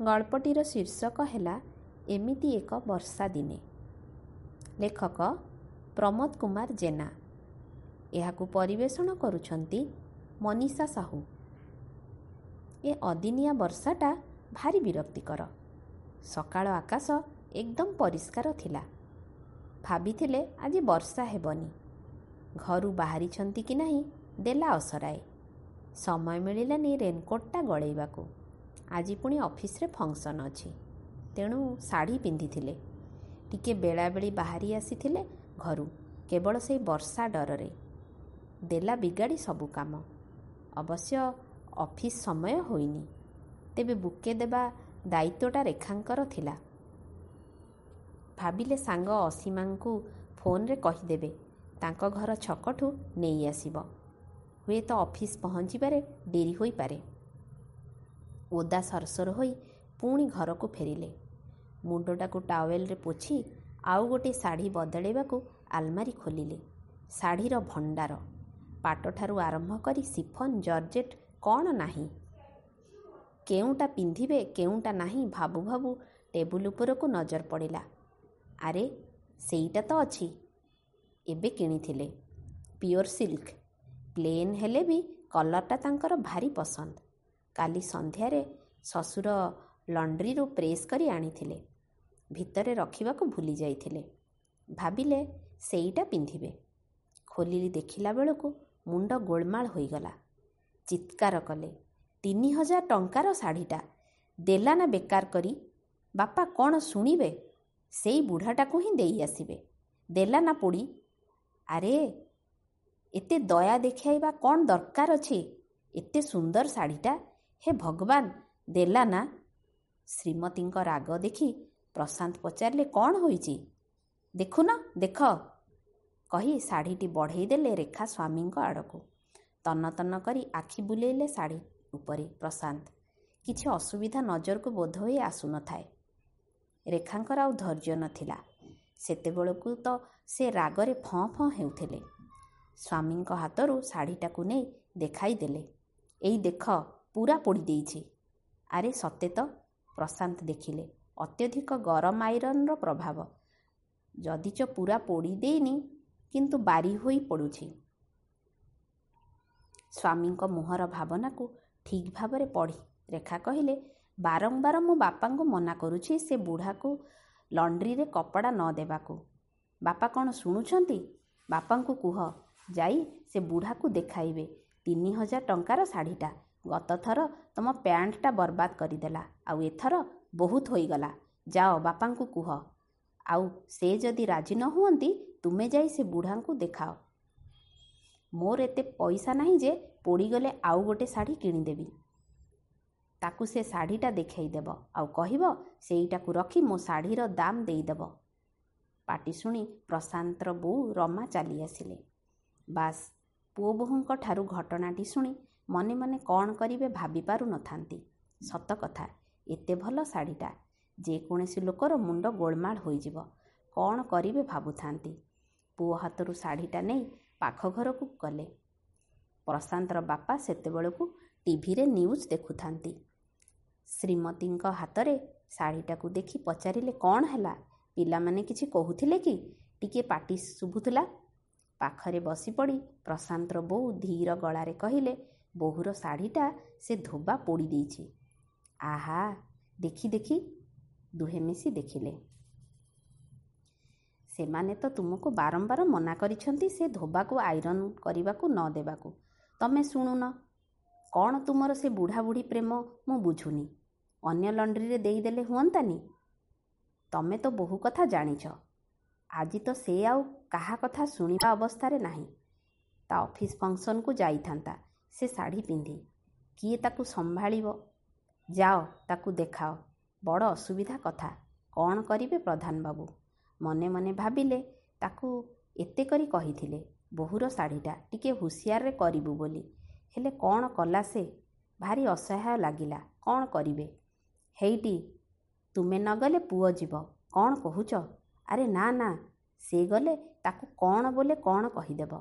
ଗଳ୍ପଟିର ଶୀର୍ଷକ ହେଲା ଏମିତି ଏକ ବର୍ଷା ଦିନେ ଲେଖକ ପ୍ରମୋଦ କୁମାର ଜେନା। ଏହାକୁ ପରିବେଷଣ କରୁଛନ୍ତି ମନୀଷା ସାହୁ। ଏ ଅଦିନିଆ ବର୍ଷାଟା ଭାରି ବିରକ୍ତିକର। ସକାଳ ଆକାଶ ଏକଦମ ପରିଷ୍କାର ଥିଲା। ଭାବିଥିଲେ ଆଜି ବର୍ଷା ହେବନି। ଘରୁ ବାହାରିଛନ୍ତି କି ନାହିଁ ଦେଲା ଅସରାଏ। ସମୟ ମିଳିଲାନି ରେନକୋଟ୍ଟା ଗଳେଇବାକୁ। ଆଜି ପୁଣି ଅଫିସରେ ଫଙ୍କସନ୍ ଅଛି। ତେଣୁ ଶାଢ଼ୀ ପିନ୍ଧିଥିଲେ। ଟିକେ ବେଳାବେଳି ବାହାରି ଆସିଥିଲେ ଘରୁ କେବଳ ସେଇ ବର୍ଷା ଡରରେ। ଦେଲା ବିଗାଡ଼ି ସବୁ କାମ। ଅବଶ୍ୟ ଅଫିସ୍ ସମୟ ହୋଇନି। ତେବେ ବୁକେ ଦେବା ଦାୟିତ୍ୱଟା ରେଖାଙ୍କର ଥିଲା। ଭାବିଲେ ସାଙ୍ଗ ଅସୀମାଙ୍କୁ ଫୋନରେ କହିଦେବେ ତାଙ୍କ ଘର ଛକଠୁ ନେଇ ଆସିବ। ହୁଏତ ଅଫିସ୍ ପହଞ୍ଚିବାରେ ଡେରି ହୋଇପାରେ। ଓଦା ସରସର ହୋଇ ପୁଣି ଘରକୁ ଫେରିଲେ। ମୁଣ୍ଡଟାକୁ ଟାୱେଲରେ ପୋଛି ଆଉ ଗୋଟିଏ ଶାଢ଼ୀ ବଦଳେଇବାକୁ ଆଲମାରି ଖୋଲିଲେ। ଶାଢ଼ୀର ଭଣ୍ଡାର। ପାଟଠାରୁ ଆରମ୍ଭ କରି ସିଫନ୍ ଜର୍ଜେଟ୍ କ'ଣ ନାହିଁ? କେଉଁଟା ପିନ୍ଧିବେ କେଉଁଟା ନାହିଁ ଭାବୁ ଭାବୁ ଟେବୁଲ ଉପରକୁ ନଜର ପଡ଼ିଲା। ଆରେ ସେଇଟା ତ ଅଛି। ଏବେ କିଣିଥିଲେ। Pure silk. ପ୍ଲେନ୍ ହେଲେ ବି କଲର୍ଟା ତାଙ୍କର ଭାରି ପସନ୍ଦ। କାଲି ସନ୍ଧ୍ୟାରେ ଶ୍ୱଶୁର ଲଣ୍ଡ୍ରିରୁ ପ୍ରେସ୍ କରି ଆଣିଥିଲେ। ଭିତରେ ରଖିବାକୁ ଭୁଲି ଯାଇଥିଲେ। ଭାବିଲେ ସେଇଟା ପିନ୍ଧିବେ। ଖୋଲିଲି ଦେଖିଲା ବେଳକୁ ମୁଣ୍ଡ ଗୋଳମାଳ ହୋଇଗଲା। ଚିତ୍କାର କଲେ ତିନି ହଜାର ଟଙ୍କାର ଶାଢ଼ୀଟା ଦେଲା ନା ବେକାର କରି? ବାପା କ'ଣ ଶୁଣିବେ? ସେଇ ବୁଢ଼ାଟାକୁ ହିଁ ଦେଇ ଆସିବେ। ଦେଲା ନା ପୋଡ଼ି? ଆରେ ଏତେ ଦୟା ଦେଖାଇବା କ'ଣ ଦରକାର ଅଛି? ଏତେ ସୁନ୍ଦର ଶାଢ଼ୀଟା ହେ ଭଗବାନ ଦେଲା ନା? ଶ୍ରୀମତୀଙ୍କ ରାଗ ଦେଖି ପ୍ରଶାନ୍ତ ପଚାରିଲେ କ'ଣ ହୋଇଛି? ଦେଖୁନ ଦେଖ କହି ଶାଢ଼ୀଟି ବଢ଼େଇ ଦେଲେ ରେଖା ସ୍ୱାମୀଙ୍କ ଆଡ଼କୁ। ତନ ତନ କରି ଆଖି ବୁଲେଇଲେ ଶାଢ଼ୀ ଉପରେ ପ୍ରଶାନ୍ତ। କିଛି ଅସୁବିଧା ନଜରକୁ ବୋଧ ହୋଇ ଆସୁନଥାଏ। ରେଖାଙ୍କର ଆଉ ଧୈର୍ଯ୍ୟ ନଥିଲା। ସେତେବେଳକୁ ତ ସେ ରାଗରେ ଫଁ ଫଁ ହେଉଥିଲେ। ସ୍ୱାମୀଙ୍କ ହାତରୁ ଶାଢ଼ୀଟାକୁ ନେଇ ଦେଖାଇ ଦେଲେ। ଏଇ ଦେଖ ପୁରା ପୋଡ଼ି ଦେଇଛି ଆରେ ସତେ ତ ପ୍ରଶାନ୍ତ ଦେଖିଲେ ଅତ୍ୟଧିକ ଗରମ ଆଇରନ୍ର ପ୍ରଭାବ। ଯଦିଚ ପୁରା ପୋଡ଼ି ଦେଇନି କିନ୍ତୁ ବାରି ହୋଇ ପଡ଼ୁଛି। ସ୍ୱାମୀଙ୍କ ମୁହଁର ଭାବନାକୁ ଠିକ୍ ଭାବରେ ପଢ଼ି ରେଖା କହିଲେ ବାରମ୍ବାର ମୋ ବାପାଙ୍କୁ ମନା କରୁଛି ସେ ବୁଢ଼ାକୁ ଲଣ୍ଡ୍ରିରେ କପଡ଼ା ନ ଦେବାକୁ। ବାପା କ'ଣ ଶୁଣୁଛନ୍ତି? ବାପାଙ୍କୁ କୁହ ଯାଇ ସେ ବୁଢ଼ାକୁ ଦେଖାଇବେ ତିନି ହଜାର ଟଙ୍କାର ଶାଢ଼ୀଟା। ଗତଥର ତମ ପ୍ୟାଣ୍ଟଟା ବର୍ବାଦ କରିଦେଲା ଆଉ ଏଥର ବହୁତ ହୋଇଗଲା। ଯାଅ ବାପାଙ୍କୁ କୁହ। ଆଉ ସେ ଯଦି ରାଜି ନ ହୁଅନ୍ତି ତୁମେ ଯାଇ ସେ ବୁଢ଼ାଙ୍କୁ ଦେଖାଅ। ମୋର ଏତେ ପଇସା ନାହିଁ ଯେ ପୋଡ଼ିଗଲେ ଆଉ ଗୋଟେ ଶାଢ଼ୀ କିଣିଦେବି। ତାକୁ ସେ ଶାଢ଼ୀଟା ଦେଖାଇଦେବ ଆଉ କହିବ ସେଇଟାକୁ ରଖି ମୋ ଶାଢ଼ୀର ଦାମ ଦେଇଦେବ। ପାଟି ଶୁଣି ପ୍ରଶାନ୍ତର ବୋଉ ରମା ଚାଲି ଆସିଲେ ବାସ୍ ପୁଅ ବୋହୂଙ୍କ ଠାରୁ ଘଟଣାଟି ଶୁଣି ମନେ ମନେ କ'ଣ କରିବେ ଭାବି ପାରୁନଥାନ୍ତି ସତ କଥା ଏତେ ଭଲ ଶାଢ଼ୀଟା ଯେକୌଣସି ଲୋକର ମୁଣ୍ଡ ଗୋଳମାଳ ହୋଇଯିବ କ'ଣ କରିବେ ଭାବୁଥାନ୍ତି। ପୁଅ ହାତରୁ ଶାଢ଼ୀଟା ନେଇ ପାଖ ଘରକୁ ଗଲେ। ପ୍ରଶାନ୍ତର ବାପା ସେତେବେଳକୁ ଟିଭିରେ ନ୍ୟୁଜ୍ ଦେଖୁଥାନ୍ତି। ଶ୍ରୀମତୀଙ୍କ ହାତରେ ଶାଢ଼ୀଟାକୁ ଦେଖି ପଚାରିଲେ କ'ଣ ହେଲା? ପିଲାମାନେ କିଛି କହୁଥିଲେ କି? ଟିକିଏ ପାଟି ଶୁଭୁଥିଲା? ପାଖରେ ବସିପଡ଼ି ପ୍ରଶାନ୍ତର ବୋଉ ଧୀର ଗଳାରେ କହିଲେ ବୋହୂର ଶାଢ଼ୀଟା ସେ ଧୋବା ପୋଡ଼ି ଦେଇଛି ଆହା ଦେଖି ଦେଖି ଦୁହେଁ ମିଶି ଦେଖିଲେ। ସେମାନେ ତ ତୁମକୁ ବାରମ୍ବାର ମନା କରିଛନ୍ତି ସେ ଧୋବାକୁ ଆଇରନ୍ କରିବାକୁ ନ ଦେବାକୁ। ତମେ ଶୁଣୁନ କ'ଣ ତୁମର ସେ ବୁଢ଼ା ବୁଢ଼ୀ ପ୍ରେମ ମୁଁ ବୁଝୁନି। ଅନ୍ୟ ଲଣ୍ଡ୍ରିରେ ଦେଇଦେଲେ ହୁଅନ୍ତାନି? ତମେ ତ ବହୁ କଥା ଜାଣିଛ। ଆଜି ତ ସେ ଆଉ କାହା କଥା ଶୁଣିବା ଅବସ୍ଥାରେ ନାହିଁ। ତା ଅଫିସ୍ ଫଙ୍କସନ୍କୁ ଯାଇଥାନ୍ତା। ସେ ଶାଢ଼ୀ ପିନ୍ଧି। କିଏ ତାକୁ ସମ୍ଭାଳିବ? ଯାଅ ତାକୁ ଦେଖାଅ। ବଡ଼ ଅସୁବିଧା କଥା। କ'ଣ କରିବେ ପ୍ରଧାନବାବୁ ମନେ ମନେ ଭାବିଲେ ତାକୁ ଏତେ କରି କହିଥିଲେ ବୋହୂର ଶାଢ଼ୀଟା ଟିକେ ହୁସିଆରରେ କରିବୁ ବୋଲି। ହେଲେ କ'ଣ କଲା ସେ? ଭାରି ଅସହାୟ ଲାଗିଲା। କ'ଣ କରିବେ? ହେଇଟି ତୁମେ ନ ଗଲେ ପୁଅ ଯିବ। କ'ଣ କହୁଛ? ଆରେ ନା ନା ସେ ଗଲେ ତାକୁ କ'ଣ ବୋଲେ କ'ଣ କହିଦେବ?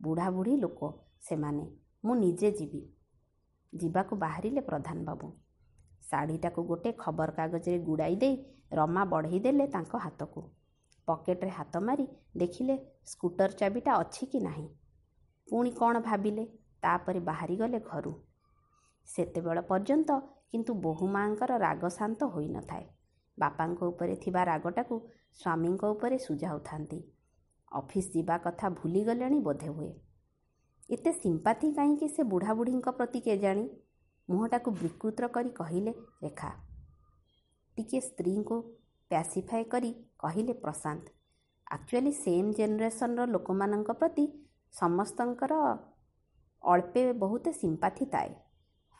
ବୁଢ଼ାବୁଢ଼ୀ ଲୋକ ସେମାନେ। ମୁଁ ନିଜେ ଯିବି। ଯିବାକୁ ବାହାରିଲେ ପ୍ରଧାନବାବୁ ଶାଢ଼ୀଟାକୁ ଗୋଟେ ଖବରକାଗଜରେ ଗୁଡ଼ାଇ ଦେଇ ରମା ବଢ଼େଇ ଦେଲେ ତାଙ୍କ ହାତକୁ। ପକେଟରେ ହାତ ମାରି ଦେଖିଲେ ସ୍କୁଟର ଚାବିଟା ଅଛି କି ନାହିଁ। ପୁଣି କ'ଣ ଭାବିଲେ? ତାପରେ ବାହାରିଗଲେ ଘରୁ। ସେତେବେଳ ପର୍ଯ୍ୟନ୍ତ କିନ୍ତୁ ବୋହୂ ମାଆଙ୍କର ରାଗ ଶାନ୍ତ ହୋଇନଥାଏ ବାପାଙ୍କ ଉପରେ ଥିବା ରାଗଟାକୁ ସ୍ୱାମୀଙ୍କ ଉପରେ ସୁଝାଉଥାନ୍ତି। ଅଫିସ୍ ଯିବା କଥା ଭୁଲିଗଲେଣି ବୋଧେ ହୁଏ। ଏତେ ସିମ୍ପାଥି କାହିଁକି ସେ ବୁଢ଼ାବୁଢ଼ୀଙ୍କ ପ୍ରତି କେଜାଣି? ମୁହଁଟାକୁ ବିକୃତ କରି କହିଲେ ରେଖା। ଟିକିଏ ସ୍ତ୍ରୀଙ୍କୁ ପ୍ୟାସିଫାଏ କରି କହିଲେ ପ୍ରଶାନ୍ତ ଆକ୍ଚୁଆଲି ସେମ୍ ଜେନେରେସନ୍ର ଲୋକମାନଙ୍କ ପ୍ରତି ସମସ୍ତଙ୍କର ଅଳ୍ପେ ବହୁତ ସିମ୍ପାଥି ଥାଏ।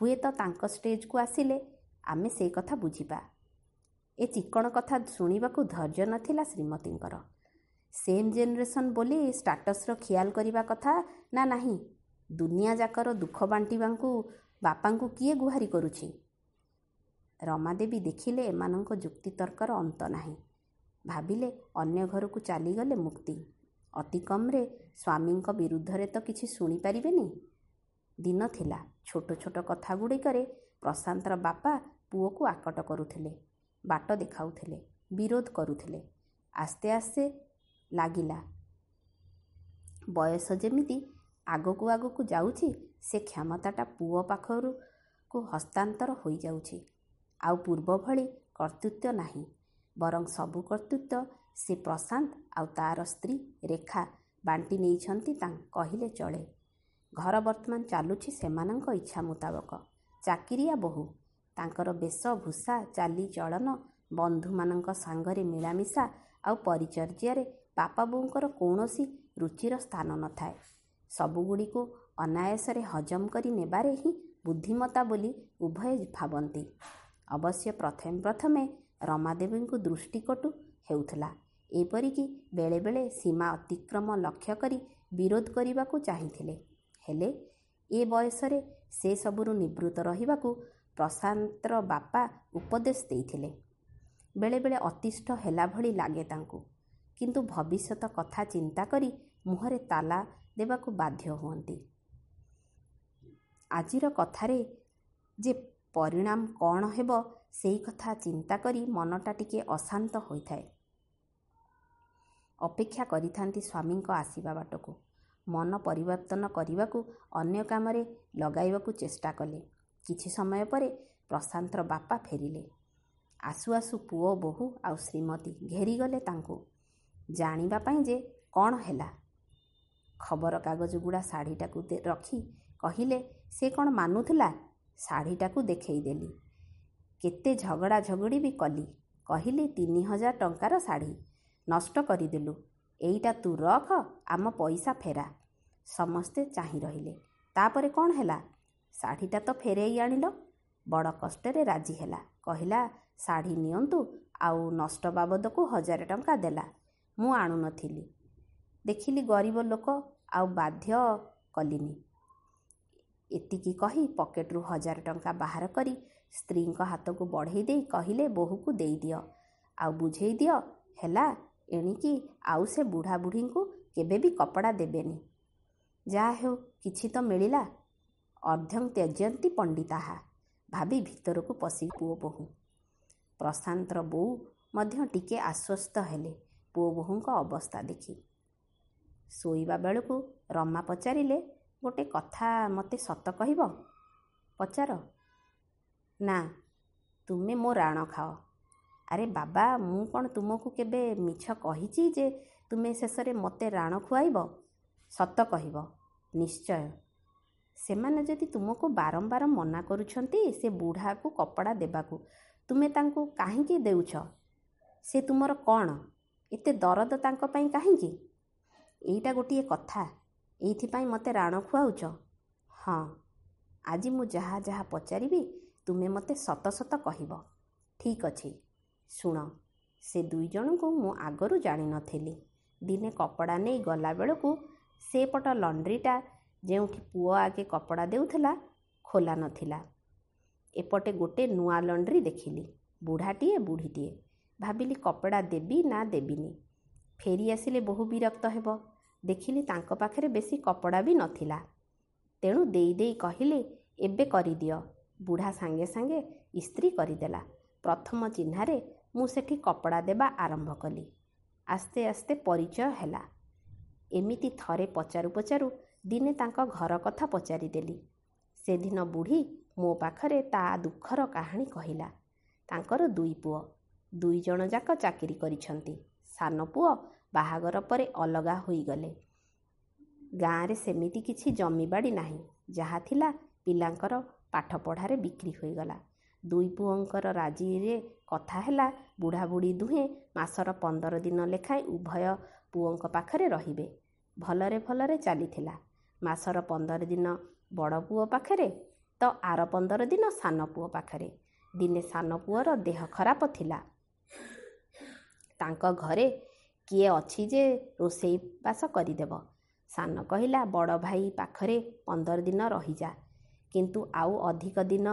ହୁଏତ ତାଙ୍କ ଷ୍ଟେଜ୍କୁ ଆସିଲେ ଆମେ ସେ କଥା ବୁଝିବା। ଏ ଚିକ୍କଣ କଥା ଶୁଣିବାକୁ ଧୈର୍ଯ୍ୟ ନଥିଲା ଶ୍ରୀମତୀଙ୍କର। ସେମ୍ ଜେନେରେସନ୍ ବୋଲି ଷ୍ଟାଟସ୍ର ଖିଆଲ କରିବା କଥା ନା ନାହିଁ? ଦୁନିଆ ଯାକର ଦୁଃଖ ବାଣ୍ଟିବାକୁ ବାପାଙ୍କୁ କିଏ ଗୁହାରି କରୁଛି? ରମାଦେବୀ ଦେଖିଲେ ଏମାନଙ୍କ ଯୁକ୍ତିତର୍କର ଅନ୍ତ ନାହିଁ। ଭାବିଲେ ଅନ୍ୟ ଘରକୁ ଚାଲିଗଲେ ମୁକ୍ତି। ଅତି କମ୍ରେ ସ୍ୱାମୀଙ୍କ ବିରୁଦ୍ଧରେ ତ କିଛି ଶୁଣିପାରିବେନି ଦିନ ଥିଲା। ଛୋଟ ଛୋଟ କଥା ଗୁଡ଼ିକରେ ପ୍ରଶାନ୍ତର ବାପା ପୁଅକୁ ଆକଟ କରୁଥିଲେ। ବାଟ ଦେଖାଉଥିଲେ ବିରୋଧ କରୁଥିଲେ। ଆସ୍ତେ ଆସ୍ତେ ଲାଗିଲା। ବୟସ ଯେମିତି ଆଗକୁ ଆଗକୁ ଯାଉଛି ସେ କ୍ଷମତାଟା ପୁଅ ପାଖରୁ ହସ୍ତାନ୍ତର ହୋଇଯାଉଛି। ଆଉ ପୂର୍ବ ଭଳି କର୍ତ୍ତୃତ୍ୱ ନାହିଁ। ବରଂ ସବୁ କର୍ତ୍ତୃତ୍ୱ ସେ ପ୍ରଶାନ୍ତ ଆଉ ତା'ର ସ୍ତ୍ରୀ ରେଖା ବାଣ୍ଟି ନେଇଛନ୍ତି ତା କହିଲେ ଚଳେ। ଘର ବର୍ତ୍ତମାନ ଚାଲୁଛି ସେମାନଙ୍କ ଇଚ୍ଛା ମୁତାବକ। ଚାକିରିଆ ବୋହୂ। ତାଙ୍କର ବେଶଭୂଷା ଚାଲିଚଳନ ବନ୍ଧୁମାନଙ୍କ ସାଙ୍ଗରେ ମିଳାମିଶା ଆଉ ପରିଚର୍ଯ୍ୟାରେ ବାପା ବୋଉଙ୍କର କୌଣସି ରୁଚିର ସ୍ଥାନ ନଥାଏ। ସବୁଗୁଡ଼ିକୁ ଅନାୟାସରେ ହଜମ କରି ନେବାରେ ହିଁ ବୁଦ୍ଧିମତା ବୋଲି ଉଭୟ ଭାବନ୍ତି। ଅବଶ୍ୟ ପ୍ରଥମେ ପ୍ରଥମେ ରମାଦେବୀଙ୍କୁ ଦୃଷ୍ଟିକଟୁ ହେଉଥିଲା। ଏପରିକି ବେଳେବେଳେ ସୀମା ଅତିକ୍ରମ ଲକ୍ଷ୍ୟ କରି ବିରୋଧ କରିବାକୁ ଚାହିଁଥିଲେ। ହେଲେ ଏ ବୟସରେ ସେ ସବୁରୁ ନିବୃତ୍ତ ରହିବାକୁ ପ୍ରଶାନ୍ତର ବାପା ଉପଦେଶ ଦେଇଥିଲେ। ବେଳେବେଳେ ଅତିଷ୍ଠ ହେଲା ଭଳି ଲାଗେ ତାଙ୍କୁ। କିନ୍ତୁ ଭବିଷ୍ୟତ କଥା ଚିନ୍ତା କରି ମୁହଁରେ ତାଲା ଦେବାକୁ ବାଧ୍ୟ ହୁଅନ୍ତି। ଆଜିର କଥାରେ ଯେ ପରିଣାମ କ'ଣ ହେବ ସେଇ କଥା ଚିନ୍ତା କରି ମନଟା ଟିକିଏ ଅଶାନ୍ତ ହୋଇଥାଏ। ଅପେକ୍ଷା କରିଥାନ୍ତି ସ୍ୱାମୀଙ୍କ ଆସିବା ବାଟକୁ। ମନ ପରିବର୍ତ୍ତନ କରିବାକୁ ଅନ୍ୟ କାମରେ ଲଗାଇବାକୁ ଚେଷ୍ଟା କଲେ। କିଛି ସମୟ ପରେ ପ୍ରଶାନ୍ତର ବାପା ଫେରିଲେ। ଆସୁ ଆସୁ ପୁଅ ବୋହୂ ଆଉ ଶ୍ରୀମତୀ ଘେରିଗଲେ ତାଙ୍କୁ। ଜାଣିବା ପାଇଁ ଯେ କ'ଣ ହେଲା। ଖବରକାଗଜ ଗୁଡ଼ା ଶାଢ଼ୀଟାକୁ ରଖି କହିଲେ ସେ କ'ଣ ମାନୁଥିଲା? ଶାଢ଼ୀଟାକୁ ଦେଖେଇ ଦେଲି। କେତେ ଝଗଡ଼ା ଝଗଡ଼ି ବି କଲି। କହିଲି ତିନି ହଜାର ଟଙ୍କାର ଶାଢ଼ୀ। ନଷ୍ଟ କରିଦେଲୁ। ଏଇଟା ତୁ ରଖ ଆମ ପଇସା ଫେରା। ସମସ୍ତେ ଚାହିଁ ରହିଲେ। ତାପରେ କ'ଣ ହେଲା? ଶାଢ଼ୀଟା ତ ଫେରେଇ ଆଣିଲ। ବଡ଼ କଷ୍ଟରେ ରାଜି ହେଲା। କହିଲା ଶାଢ଼ୀ ନିଅନ୍ତୁ ଆଉ ନଷ୍ଟ ବାବଦକୁ ହଜାରେ ଟଙ୍କା ଦେଲା। ମୁଁ ଆଣୁନଥିଲି ଦେଖିଲି ଗରିବ ଲୋକ ଆଉ ବାଧ୍ୟ କଲିନି। ଏତିକି କହି ପକେଟରୁ ହଜାର ଟଙ୍କା ବାହାର କରି ସ୍ତ୍ରୀଙ୍କ ହାତକୁ ବଢ଼େଇ ଦେଇ କହିଲେ ବୋହୂକୁ ଦେଇଦିଅ। ଆଉ ବୁଝେଇ ଦିଅ ହେଲା ଏଣିକି ଆଉ ସେ ବୁଢ଼ାବୁଢ଼ୀଙ୍କୁ କେବେ ବି କପଡ଼ା ଦେବେନି। ଯାହା ହେଉ କିଛି ତ ମିଳିଲା। ଅର୍ଦ୍ଧଂ ତ୍ୟଜନ୍ତି ପଣ୍ଡିତାହା ଭାବି ଭିତରକୁ ପଶି ପୁଅ ବୋହୂ। ପ୍ରଶାନ୍ତର ବୋଉ ମଧ୍ୟ ଟିକେ ଆଶ୍ୱସ୍ତ ହେଲେ। ପୁଅ ବୋହୂଙ୍କ ଅବସ୍ଥା ଦେଖି। ଶୋଇବା ବେଳକୁ ରମା ପଚାରିଲେ ଗୋଟେ କଥା ମୋତେ ସତ କହିବ? ପଚାର। ନା ତୁମେ ମୋ ରାଣ ଖାଅ। ଆରେ ବାବା ମୁଁ କ'ଣ ତୁମକୁ କେବେ ମିଛ କହିଛି ଯେ ତୁମେ ଶେଷରେ ମୋତେ ରାଣ ଖୁଆଇବ? ସତ କହିବ ନିଶ୍ଚୟ। ସେମାନେ ଯଦି ତୁମକୁ ବାରମ୍ବାର ମନା କରୁଛନ୍ତି ସେ ବୁଢ଼ାକୁ କପଡ଼ା ଦେବାକୁ ତୁମେ ତାଙ୍କୁ କାହିଁକି ଦେଉଛ? ସେ ତୁମର କ'ଣ? ଏତେ ଦରଦ ତାଙ୍କ ପାଇଁ କାହିଁକି? ଏଇଟା ଗୋଟିଏ କଥା। ଏଇଥିପାଇଁ ମୋତେ ରାଣ ଖୁଆଉଛ। ହଁ ଆଜି ମୁଁ ଯାହା ଯାହା ପଚାରିବି ତୁମେ ମୋତେ ସତ ସତ କହିବ। ଠିକ୍ ଅଛି। ଶୁଣ ସେ ଦୁଇ ଜଣଙ୍କୁ ମୁଁ ଆଗରୁ ଜାଣିନଥିଲି। ଦିନେ କପଡ଼ା ନେଇ ଗଲାବେଳକୁ ସେପଟ ଲଣ୍ଡ୍ରିଟା ଯେଉଁଠି ପୁଅ ଆଗେ କପଡ଼ା ଦେଉଥିଲା ଖୋଲା ନଥିଲା। ଏପଟେ ଗୋଟେ ନୂଆ ଲଣ୍ଡ୍ରି ଦେଖିଲି ବୁଢ଼ାଟିଏ ବୁଢ଼ୀଟିଏ। ଭାବିଲି କପଡ଼ା ଦେବି ନା ଦେବିନି। ଫେରି ଆସିଲେ ବହୁ ବିରକ୍ତ ହେବ। ଦେଖିଲି ତାଙ୍କ ପାଖରେ ବେଶୀ କପଡ଼ା ବି ନଥିଲା। ତେଣୁ ଦେଇ ଦେଇ କହିଲେ ଏବେ କରିଦିଅ। ବୁଢ଼ା ସାଙ୍ଗେ ସାଙ୍ଗେ ଇସ୍ତ୍ରୀ କରିଦେଲା। ପ୍ରଥମ ଚିହ୍ନାରେ ମୁଁ ସେଠି କପଡ଼ା ଦେବା ଆରମ୍ଭ କଲି। ଆସ୍ତେ ଆସ୍ତେ ପରିଚୟ ହେଲା। ଏମିତି ଥରେ ପଚାରୁ ପଚାରୁ ଦିନେ ତାଙ୍କ ଘର କଥା ପଚାରିଦେଲି। ସେଦିନ ବୁଢ଼ୀ ମୋ ପାଖରେ ତା ଦୁଃଖର କାହାଣୀ କହିଲା। ତାଙ୍କର ଦୁଇ ପୁଅ। ଦୁଇ ଜଣ ଯାକ ଚାକିରି କରିଛନ୍ତି। ସାନ ପୁଅ ବାହାଘର ପରେ ଅଲଗା ହୋଇଗଲେ। ଗାଁରେ ସେମିତି କିଛି ଜମିବାଡ଼ି ନାହିଁ ଯାହା ଥିଲା ପିଲାଙ୍କର ପାଠପଢ଼ାରେ ବିକ୍ରି ହୋଇଗଲା। ଦୁଇ ପୁଅଙ୍କର ରାଜିରେ କଥା ହେଲା ବୁଢ଼ାବୁଢ଼ୀ ଦୁହେଁ ମାସର ପନ୍ଦର ଦିନ ଲେଖାଏଁ ଉଭୟ ପୁଅଙ୍କ ପାଖରେ ରହିବେ। ଭଲରେ ଭଲରେ ଚାଲିଥିଲା। ମାସର ପନ୍ଦର ଦିନ ବଡ଼ ପୁଅ ପାଖରେ ତ ଆର ପନ୍ଦର ଦିନ ସାନ ପୁଅ ପାଖରେ। ଦିନେ ସାନ ପୁଅର ଦେହ ଖରାପ ଥିଲା। ତାଙ୍କ ଘରେ କିଏ ଅଛି ଯେ ରୋଷେଇ ବାସ କରିଦେବ? ସାନ କହିଲା ବଡ଼ ଭାଇ ପାଖରେ ପନ୍ଦର ଦିନ ରହିଯା। କିନ୍ତୁ ଆଉ ଅଧିକ ଦିନ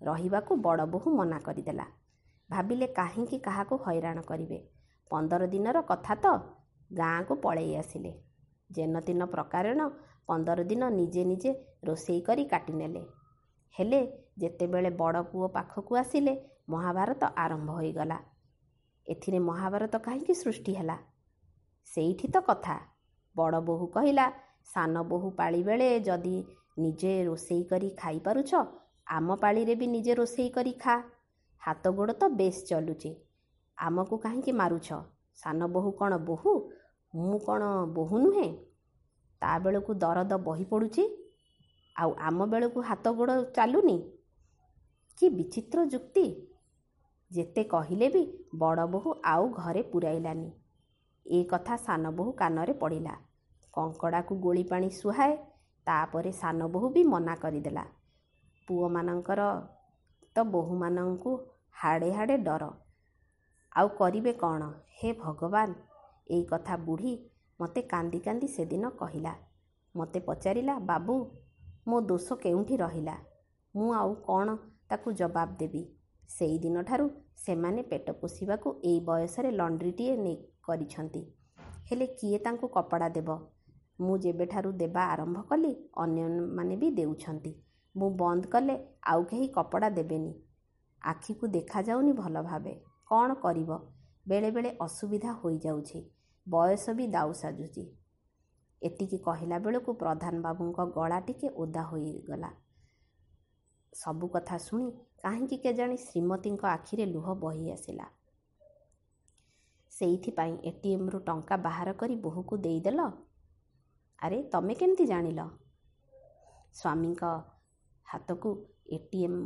ରହିବାକୁ ବଡ଼ ବୋହୂ ମନା କରିଦେଲା। ଭାବିଲେ କାହିଁକି କାହାକୁ ହଇରାଣ କରିବେ? ପନ୍ଦର ଦିନର କଥା ତ ଗାଁକୁ ପଳେଇ ଆସିଲେ। ଯେନତିନ ପ୍ରକାରଣ ପନ୍ଦର ଦିନ ନିଜେ ନିଜେ ରୋଷେଇ କରି କାଟିନେଲେ। ହେଲେ ଯେତେବେଳେ ବଡ଼ ପୁଅ ପାଖକୁ ଆସିଲେ ମହାଭାରତ ଆରମ୍ଭ ହୋଇଗଲା। ଏଥିରେ ମହାଭାରତ କାହିଁକି ସୃଷ୍ଟି ହେଲା? ସେଇଠି ତ କଥା। ବଡ଼ ବୋହୂ କହିଲା ସାନ ବୋହୂ ପାଳି ବେଳେ ଯଦି ନିଜେ ରୋଷେଇ କରି ଖାଇପାରୁଛ ଆମ ପାଳିରେ ବି ନିଜେ ରୋଷେଇ କରି ଖା। ହାତ ଗୋଡ଼ ତ ବେଶ ଚଲୁଛି ଆମକୁ କାହିଁକି ମାରୁଛ? ସାନ ବୋହୂ କ'ଣ ବୋହୂ? ମୁଁ କ'ଣ ବୋହୂ ନୁହେଁ? ତା ବେଳକୁ ଦରଦ ବହି ପଡ଼ୁଛି ଆଉ ଆମ ବେଳକୁ ହାତ ଗୋଡ଼ ଚାଲୁନି? କି ବିଚିତ୍ର ଯୁକ୍ତି! ଯେତେ କହିଲେ ବି ବଡ଼ ବୋହୂ ଆଉ ଘରେ ପୁରାଇଲାନି। ଏ କଥା ସାନ ବୋହୂ କାନରେ ପଡ଼ିଲା। କଙ୍କଡ଼ାକୁ ଗୋଳି ପାଣି ସୁହାଏ ତାପରେ ସାନ ବୋହୂ ବି ମନା କରିଦେଲା। ପୁଅମାନଙ୍କର ତ ବୋହୂମାନଙ୍କୁ ହାଡ଼େ ହାଡ଼େ ଡର। ଆଉ କରିବେ କ'ଣ? ହେ ଭଗବାନ! ଏଇ କଥା ବୁଢ଼ୀ ମୋତେ କାନ୍ଦି କାନ୍ଦି ସେଦିନ କହିଲା। ମୋତେ ପଚାରିଲା ବାବୁ ମୋ ଦୋଷ କେଉଁଠି ରହିଲା? ମୁଁ ଆଉ କ'ଣ ତାକୁ ଜବାବ ଦେବି? ସେଇଦିନଠାରୁ ସେମାନେ ପେଟ ପୋଷିବାକୁ ଏଇ ବୟସରେ ଲଣ୍ଡ୍ରିଟିଏ ନେଇ କରିଛନ୍ତି। ହେଲେ କିଏ ତାଙ୍କୁ କପଡ଼ା ଦେବ? ମୁଁ ଯେବେଠାରୁ ଦେବା ଆରମ୍ଭ କଲି ଅନ୍ୟମାନେ ବି ଦେଉଛନ୍ତି। ମୁଁ ବନ୍ଦ କଲେ ଆଉ କେହି କପଡ଼ା ଦେବେନି। ଆଖିକୁ ଦେଖାଯାଉନି ଭଲ ଭାବେ କ'ଣ କରିବ? ବେଳେବେଳେ ଅସୁବିଧା ହୋଇଯାଉଛି। ବୟସ ବି ଦାଉ ସାଜୁଛି। ଏତିକି କହିଲା ବେଳକୁ ପ୍ରଧାନ ବାବୁଙ୍କ ଗଳା ଟିକେ ଓଦା ହୋଇଗଲା। ସବୁ କଥା ଶୁଣି କାହିଁକି କେଜାଣି ଶ୍ରୀମତୀଙ୍କ ଆଖିରେ ଲୁହ ବହି ଆସିଲା। ସେଇଥିପାଇଁ ଏଟିଏମ୍ରୁ ଟଙ୍କା ବାହାର କରି ବୋହୂକୁ ଦେଇଦେଲ? ଆରେ ତମେ କେମିତି ଜାଣିଲ? ସ୍ୱାମୀଙ୍କ ହାତକୁ ଏ ଟି ଏମ୍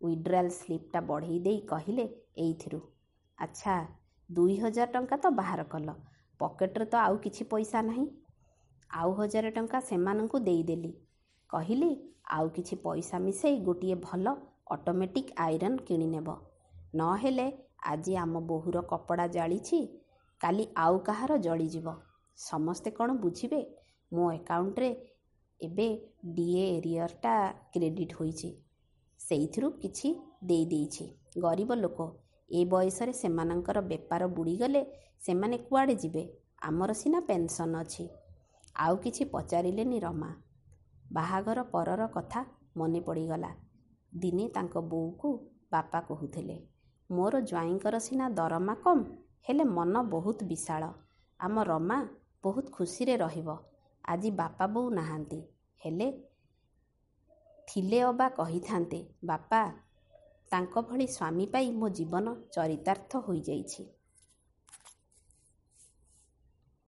ୱିଡ୍ରାଲ୍ ସ୍ଲିପ୍ଟା ବଢ଼େଇ ଦେଇ କହିଲେ ଏଇଥିରୁ ଆଚ୍ଛା ଦୁଇ ହଜାର ଟଙ୍କା ତ ବାହାର କଲ ପକେଟରେ ତ ଆଉ କିଛି ପଇସା ନାହିଁ। ଆଉ ହଜାରେ ଟଙ୍କା ସେମାନଙ୍କୁ ଦେଇଦେଲି। କହିଲି ଆଉ କିଛି ପଇସା ମିଶାଇ ଗୋଟିଏ ଭଲ ଅଟୋମେଟିକ୍ ଆଇରନ୍ କିଣିନେବ ନହେଲେ ଆଜି ଆମ ବୋହୂର କପଡ଼ା ଜାଳିଛି କାଲି ଆଉ କାହାର ଜଳିଯିବ। ସମସ୍ତେ କ'ଣ ବୁଝିବେ? ମୋ ଆକାଉଣ୍ଟରେ ଏବେ ଡି ଏ ଏରିୟରଟା କ୍ରେଡ଼ିଟ୍ ହୋଇଛି। ସେଇଥିରୁ କିଛି ଦେଇ ଦେଇଛି। ଗରିବ ଲୋକ ଏ ବୟସରେ ସେମାନଙ୍କର ବେପାର ବୁଡ଼ିଗଲେ ସେମାନେ କୁଆଡ଼େ ଯିବେ? ଆମର ସିନା ପେନ୍ସନ୍ ଅଛି। ଆଉ କିଛି ପଚାରିଲେନି ରମା। ବାହାଘର ପରର କଥା ମନେ ପଡ଼ିଗଲା। ଦିନେ ତାଙ୍କ ବୋଉକୁ ବାପା କହୁଥିଲେ ମୋର ଜ୍ୱାଇଁଙ୍କର ସିନା ଦରମା କମ୍ ହେଲେ ମନ ବହୁତ ବିଶାଳ। ଆମ ରମା ବହୁତ ଖୁସିରେ ରହିବ। ଆଜି ବାପା ବୋଉ ନାହାନ୍ତି ହେଲେ ଥିଲେ ଅବା କହିଥାନ୍ତେ ବାପା ତାଙ୍କ ଭଳି ସ୍ୱାମୀ ପାଇ ମୋ ଜୀବନ ଚରିତାର୍ଥ ହୋଇଯାଇଛି।